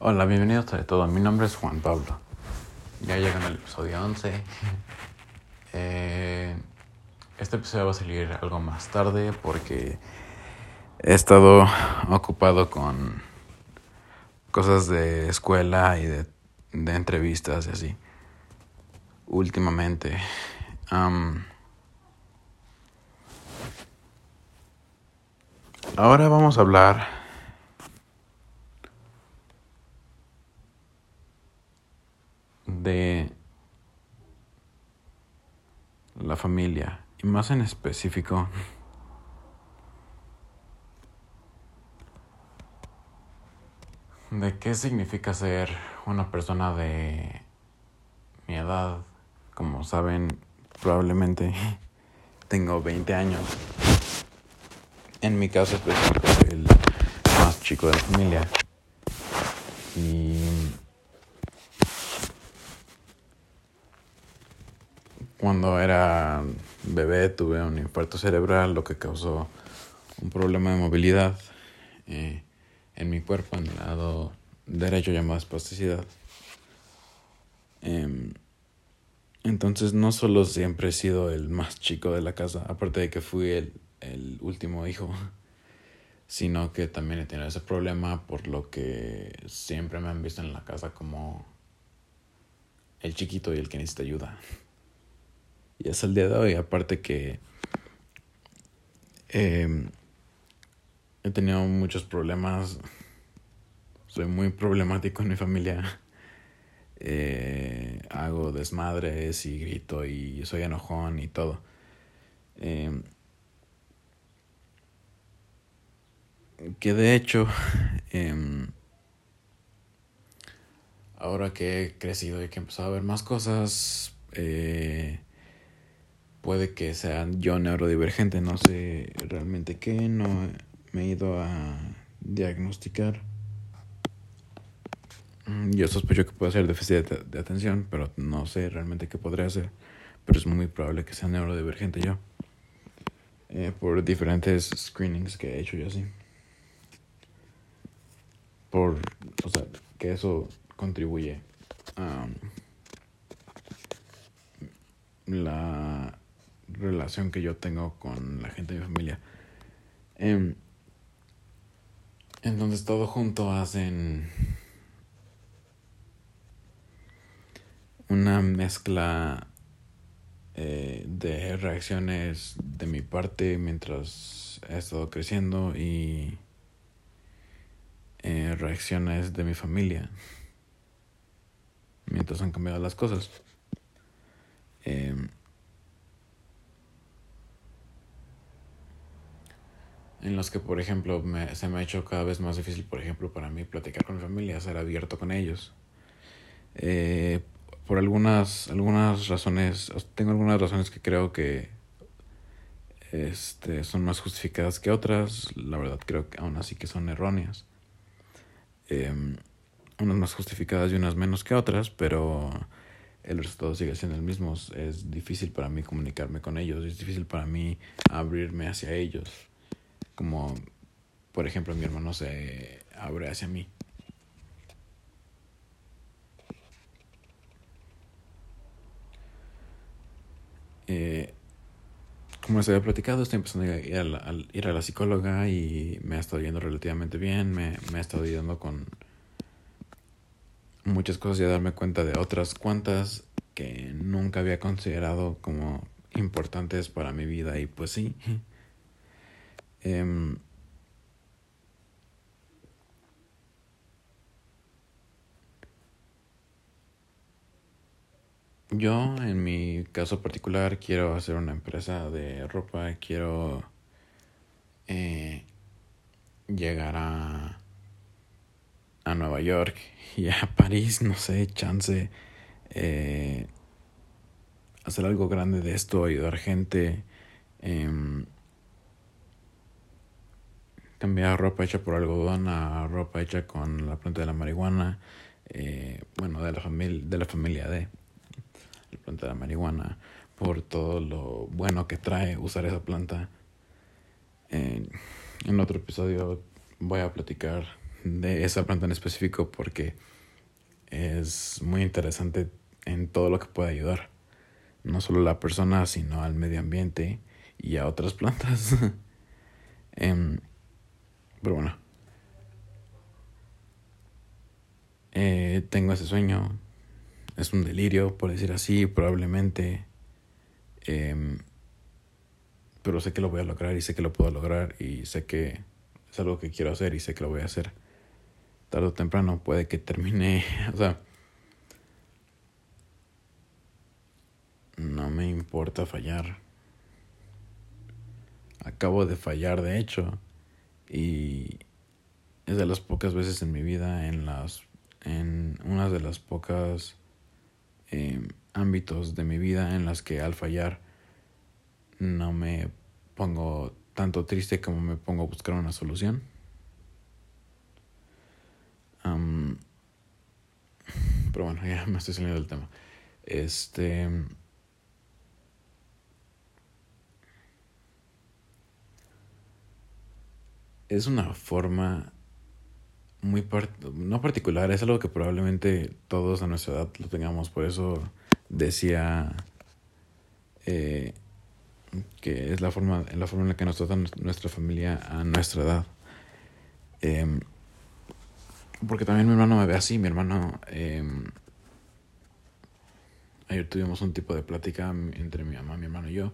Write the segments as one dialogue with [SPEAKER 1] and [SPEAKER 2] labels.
[SPEAKER 1] Hola, bienvenidos a todo. Mi nombre es Juan Pablo. Ya llegan al episodio 11. Eh, este episodio va a salir algo más tarde porque he estado ocupado con cosas de escuela y de, de entrevistas y así. Últimamente. Um, ahora vamos a hablar de la familia y más en específico de qué significa ser una persona de mi edad. Como saben, probablemente tengo 20 años. En mi caso específico el más chico de la familia. Y Cuando era bebé tuve un infarto cerebral, lo que causó un problema de movilidad eh, en mi cuerpo, en el lado derecho llamado espasticidad. Em, entonces no solo siempre he sido el más chico de la casa, aparte de que fui el, el último hijo, sino que también he tenido ese problema por lo que siempre me han visto en la casa como el chiquito y el que necesita ayuda. Y hasta el día de hoy, aparte que em, he tenido muchos problemas, soy muy problemático en mi familia. Eh, hago desmadres y grito y soy enojón y todo. Em, que de hecho, em, ahora que he crecido y que he empezado a ver más cosas, eh, puede que sea yo neurodivergente, no sé realmente qué, no me he ido a diagnosticar. Mm, yo sospecho que puede ser déficit de, atención, pero no sé realmente qué podría ser. Pero es muy probable que sea neurodivergente yo. Eh, por diferentes screenings que he hecho yo así. Por, o sea, que eso contribuye a la relación que yo tengo con la gente de mi familia. Em, entonces todo junto hacen una mezcla eh, de reacciones de mi parte mientras he estado creciendo y eh, reacciones de mi familia mientras han cambiado las cosas. Eh, en los que, por ejemplo, me, se me ha hecho cada vez más difícil, por ejemplo, para mí platicar con mi familia, ser abierto con ellos. Eh, por algunas, algunas razones, tengo algunas razones que creo que este, son más justificadas que otras, la verdad creo que aún así que son erróneas. Eh, unas más justificadas y unas menos que otras, pero el resultado sigue siendo el mismo. Es difícil para mí comunicarme con ellos, es difícil para mí abrirme hacia ellos como por ejemplo mi hermano se abre hacia mí. Eh, como les había platicado, estoy empezando a ir a, la, ir a la psicóloga y me ha estado yendo relativamente bien, me, me ha estado ayudando con muchas cosas y a darme cuenta de otras cuantas que nunca había considerado como importantes para mi vida y pues sí. Em, yo, en mi caso particular, quiero hacer una empresa de ropa, quiero eh, llegar a, a Nueva York y a París, no sé, chance, eh, hacer algo grande de esto, ayudar gente. Eh, cambiar ropa hecha por algodón a ropa hecha con la planta de la marihuana, eh, bueno, de la, familia de la familia de la planta de la marihuana, por todo lo bueno que trae usar esa planta. en otro episodio voy a platicar de esa planta en específico porque es muy interesante en todo lo que puede ayudar. No solo a la persona, sino al medio ambiente y a otras plantas. Em, pero bueno. Eh, tengo ese sueño. Es un delirio, por decir así, probablemente. Em, pero sé que lo voy a lograr y sé que lo puedo lograr y sé que es algo que quiero hacer y sé que lo voy a hacer. Tarde o temprano puede que termine, o sea, no me importa fallar. Acabo de fallar, de hecho, y es de las pocas veces en mi vida, en las, en una de las pocas em, ámbitos de mi vida en las que al fallar no me pongo tanto triste como me pongo a buscar una solución. pero bueno, ya me estoy saliendo del tema. Este. Es una forma muy no particular, es algo que probablemente todos a nuestra edad lo tengamos, por eso decía eh, que es la forma, la forma en la que nos trata nuestra familia a nuestra edad. Em, porque también mi hermano me ve así, mi hermano... Em, ayer tuvimos un tipo de plática entre mi mamá, mi hermano y yo.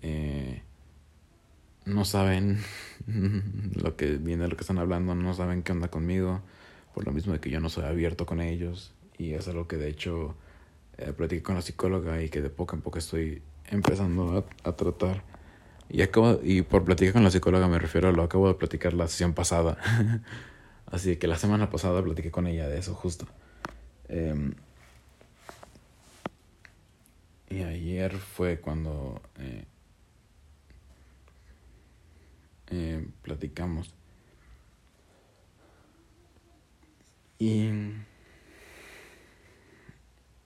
[SPEAKER 1] Eh, no saben lo que viene, lo que están hablando, no saben qué onda conmigo, por lo mismo de que yo no soy abierto con ellos. Y es algo que de hecho eh, platiqué con la psicóloga y que de poco en poco estoy empezando a, tratar. Y, acabo, y por platicar con la psicóloga me refiero a lo acabo de platicar la sesión pasada. Así que la semana pasada platiqué con ella de eso justo. Em, y ayer fue cuando eh, eh, platicamos. Y...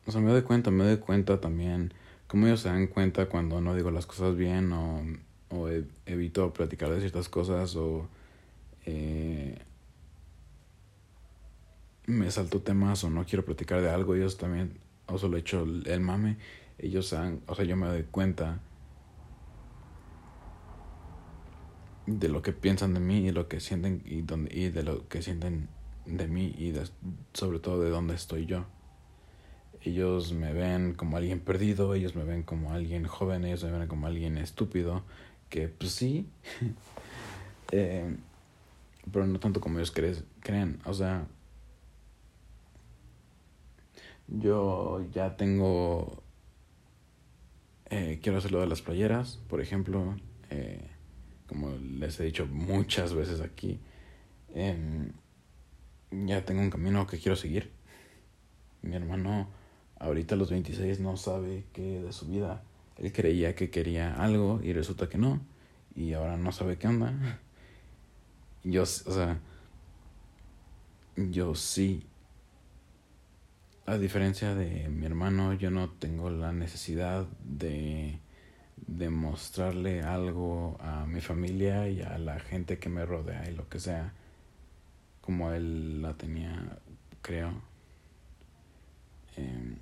[SPEAKER 1] O sea, me doy cuenta, me doy cuenta también cómo ellos se dan cuenta cuando no digo las cosas bien o, o e, evito platicar de ciertas cosas o eh, me salto temas o no quiero platicar de algo, ellos también, o solo he hecho el mame, ellos saben, o sea, yo me doy cuenta de lo que piensan de mí y lo que sienten y, donde, y de lo que sienten de mí y sobre todo de dónde estoy yo. Ellos me ven como alguien perdido, ellos me ven como alguien joven, ellos me ven como alguien estúpido, que pues sí, eh, pero no tanto como ellos creen. O sea, yo ya tengo, eh, quiero hacer lo de las playeras, por ejemplo, eh, como les he dicho muchas veces aquí, em, ya tengo un camino que quiero seguir. Mi hermano ahorita a los 26 no sabe qué de su vida. Él creía que quería algo y resulta que no. Y ahora no sabe qué onda. Yo, o sea, yo sí. A diferencia de mi hermano, yo no tengo la necesidad de demostrarle algo a mi familia y a la gente que me rodea y lo que sea, como él la tenía, creo. Em,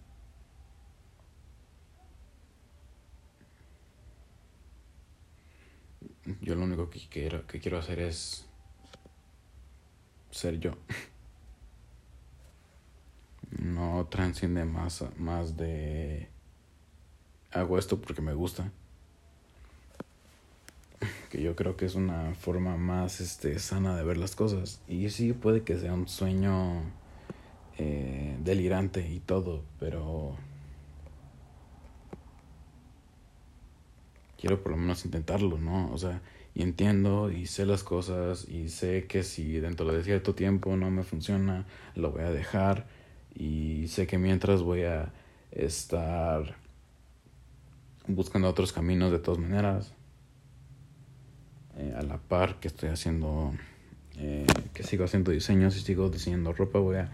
[SPEAKER 1] yo lo único que quiero, que quiero hacer es ser yo. No transciende más, más de hago esto porque me gusta. Que yo creo que es una forma más este, sana de ver las cosas. Y sí, puede que sea un sueño eh, delirante y todo, pero quiero por lo menos intentarlo, ¿no? O sea, y entiendo y sé las cosas y sé que si dentro de cierto tiempo no me funciona, lo voy a dejar y sé que mientras voy a estar buscando otros caminos de todas maneras, eh, a la par que estoy haciendo, eh, que sigo haciendo diseños y sigo diseñando ropa, voy a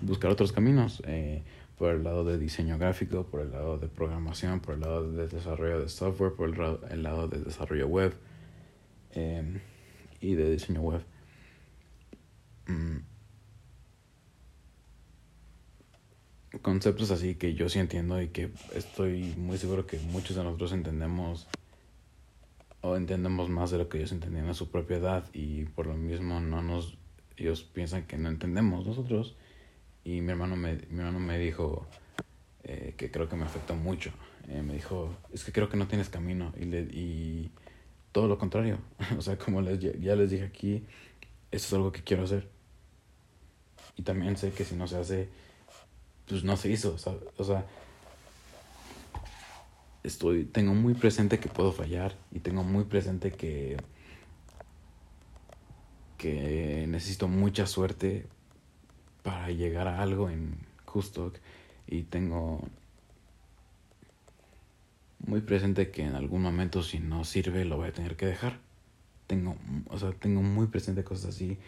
[SPEAKER 1] buscar otros caminos. Eh, por el lado de diseño gráfico, por el lado de programación, por el lado de desarrollo de software, por el lado, de desarrollo web em, y de diseño web. mm, conceptos así que yo sí entiendo y que estoy muy seguro que muchos de nosotros entendemos o entendemos más de lo que ellos entendían a su propia edad y por lo mismo no nos ellos piensan que no entendemos nosotros. Y mi hermano me, mi hermano me dijo eh, que creo que me afectó mucho. Eh, me dijo es que creo que no tienes camino y, le, y todo lo contrario. O sea como les, ya les dije aquí eso es algo que quiero hacer y también sé que si no se hace pues no se hizo o sea estoy, tengo muy presente que puedo fallar y tengo muy presente que, que necesito mucha suerte para llegar a algo en Justo y tengo muy presente que en algún momento si no sirve lo voy a tener que dejar. Tengo, o sea, tengo muy presente cosas así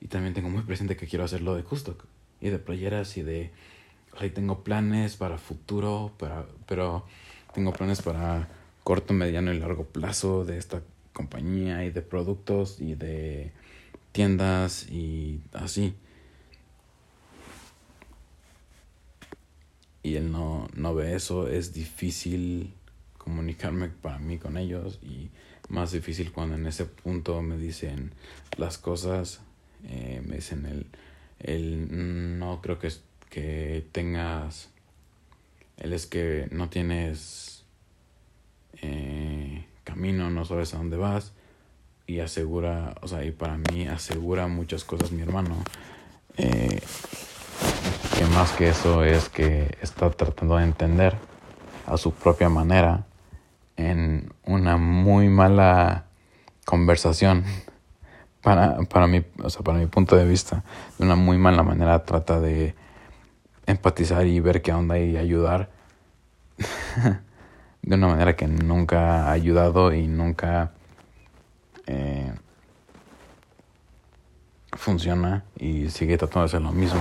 [SPEAKER 1] y también tengo muy presente que quiero hacerlo de Justo y de playeras y de, sea, tengo planes para futuro, pero tengo planes para corto, mediano y largo plazo de esta compañía y de productos y de tiendas y así. Y él no, no ve eso, es difícil comunicarme para mí con ellos y más difícil cuando en ese punto me dicen las cosas, eh, me dicen el, el no creo que, que tengas él es que no tienes eh, camino, no sabes a dónde vas y asegura, o sea, y para mí asegura muchas cosas mi hermano. Eh, que más que eso es que está tratando de entender a su propia manera en una muy mala conversación para, para, mi, o sea, para mi punto de vista, de una muy mala manera trata de empatizar y ver qué onda y ayudar de una manera que nunca ha ayudado y nunca eh, funciona y sigue tratando de hacer lo mismo.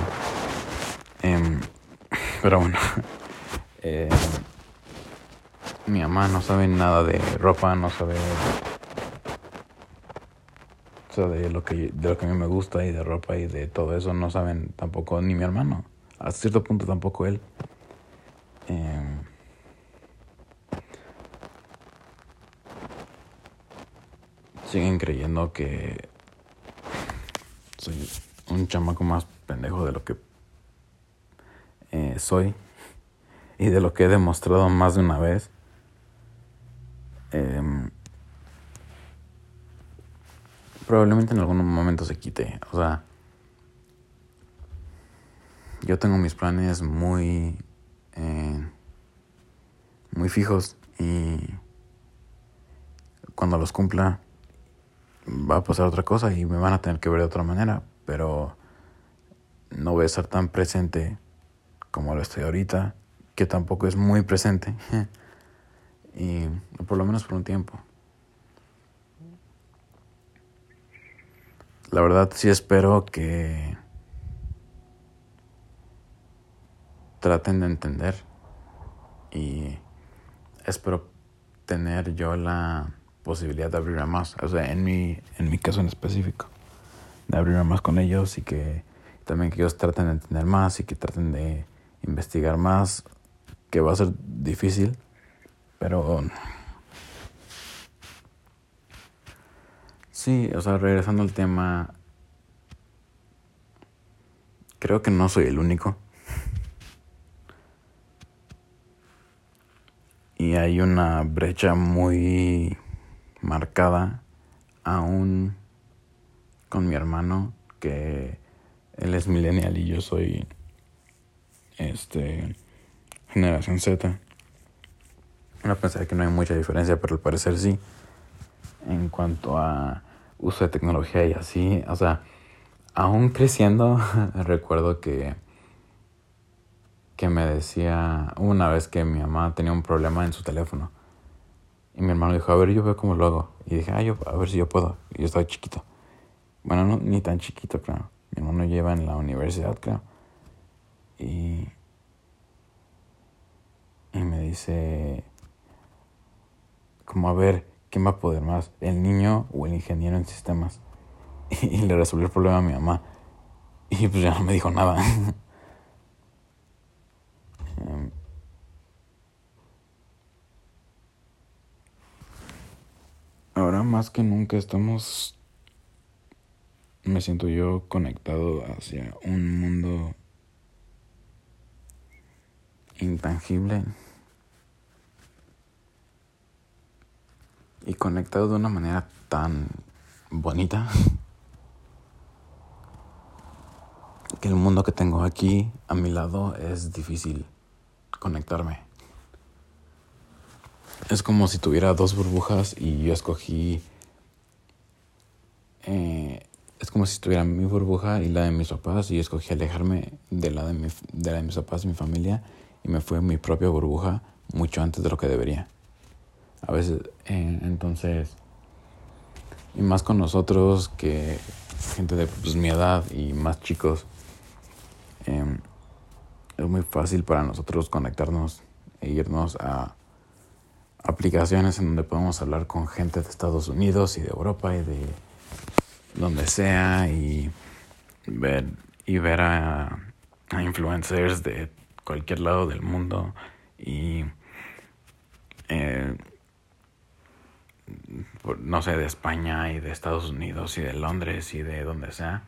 [SPEAKER 1] Em, pero bueno, eh, mi mamá no sabe nada de ropa, no sabe de lo que de lo que a mí me gusta y de ropa y de todo eso no saben tampoco ni mi hermano a cierto punto tampoco él. Em, siguen creyendo que soy un chamaco más pendejo de lo que eh, soy y de lo que he demostrado más de una vez. Em, probablemente en algún momento se quite. O sea, yo tengo mis planes muy, eh, muy fijos y cuando los cumpla va a pasar otra cosa y me van a tener que ver de otra manera, pero no voy a estar tan presente como lo estoy ahorita, que tampoco es muy presente, y por lo menos por un tiempo. La verdad sí espero que traten de entender y espero tener yo la posibilidad de abrirme más, o sea, en mi, en mi caso en específico, de abrirme más con ellos y que también que ellos traten de entender más y que traten de investigar más, que va a ser difícil, pero sí, o sea, regresando al tema, creo que no soy el único. Hay una brecha muy marcada aún con mi hermano que él es millennial y yo soy este generación Z. Uno pensaría que no hay mucha diferencia, pero al parecer sí. En cuanto a uso de tecnología y así, o sea, aún creciendo, recuerdo que que me decía una vez que mi mamá tenía un problema en su teléfono. Y mi hermano dijo, a ver, yo veo cómo lo hago. Y dije, ah, yo, a ver si yo puedo. Y yo estaba chiquito. Bueno, no, ni tan chiquito, creo. Mi hermano lleva en la universidad, creo. Y, y me dice, como a ver, ¿quién va a poder más? ¿El niño o el ingeniero en sistemas? Y, le resolvió el problema a mi mamá. Y pues ya no me dijo nada. más que nunca estamos, me siento yo conectado hacia un mundo intangible y conectado de una manera tan bonita que el mundo que tengo aquí a mi lado es difícil conectarme. Es como si tuviera dos burbujas y yo escogí... Eh, es como si tuviera mi burbuja y la de mis papás y escogí alejarme de la de, mi, de de mis papás mi familia y me fui a mi propia burbuja mucho antes de lo que debería. A veces, entonces, y más con nosotros que gente de pues, mi edad y más chicos, eh, es muy fácil para nosotros conectarnos e irnos a aplicaciones en donde podemos hablar con gente de Estados Unidos y de Europa y de donde sea y ver y ver a, influencers de cualquier lado del mundo y eh, no sé, de España y de Estados Unidos y de Londres y de donde sea,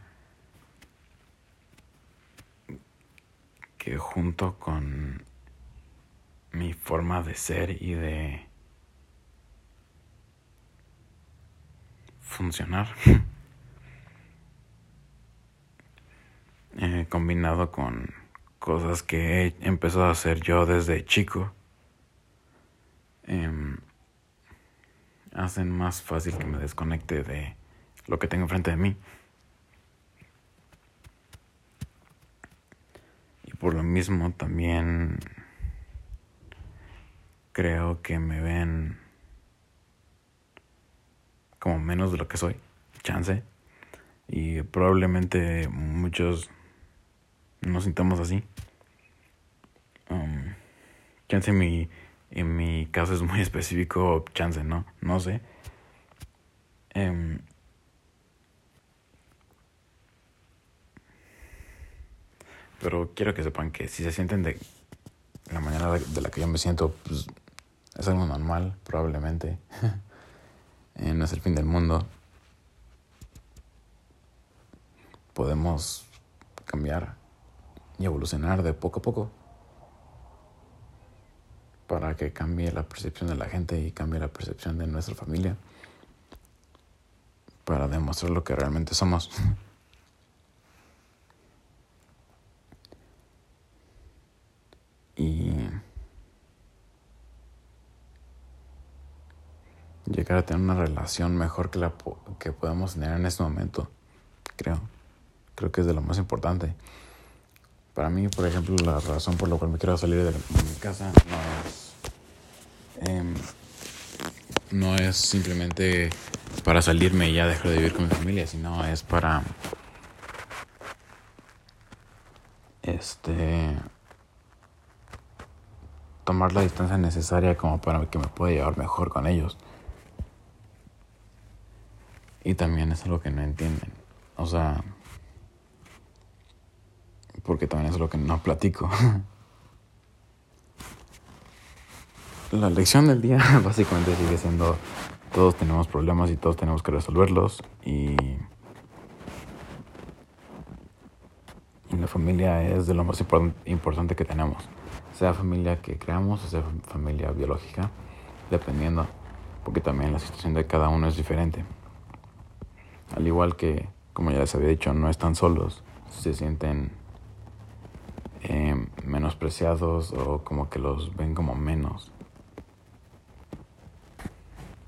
[SPEAKER 1] que junto con mi forma de ser y de funcionar, eh, combinado con cosas que he empezado a hacer yo desde chico, em, hacen más fácil que me desconecte de lo que tengo enfrente de mí. Y por lo mismo también creo que me ven como menos de lo que soy, chance. Y probablemente muchos nos sintamos así. Um, chance mi en mi caso es muy específico, chance, ¿no? No sé. Em, pero quiero que sepan que si se sienten de la manera de la que yo me siento, pues es algo normal, probablemente. Eh, no es el fin del mundo. Podemos cambiar y evolucionar de poco a poco para que cambie la percepción de la gente y cambie la percepción de nuestra familia, para demostrar lo que realmente somos. y llegar a tener una relación mejor que la que podemos tener en este momento, creo. Creo que es de lo más importante. Para mí, por ejemplo, la razón por la cual me quiero salir de mi casa no es Em, no es simplemente para salirme y ya dejar de vivir con mi familia, sino es para este tomar la distancia necesaria como para que me pueda llevar mejor con ellos. Y también es algo que no entienden. O sea, porque también es lo que no platico. la lección del día básicamente sigue siendo todos tenemos problemas y todos tenemos que resolverlos y, la familia es de lo más importante que tenemos, sea familia que creamos o sea familia biológica, dependiendo, porque también la situación de cada uno es diferente. Al igual que, como ya les había dicho, no están solos, se sienten eh, menospreciados o como que los ven como menos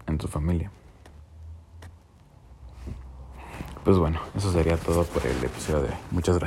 [SPEAKER 1] en tu familia. Pues bueno, eso sería todo por el episodio de hoy. Muchas gracias.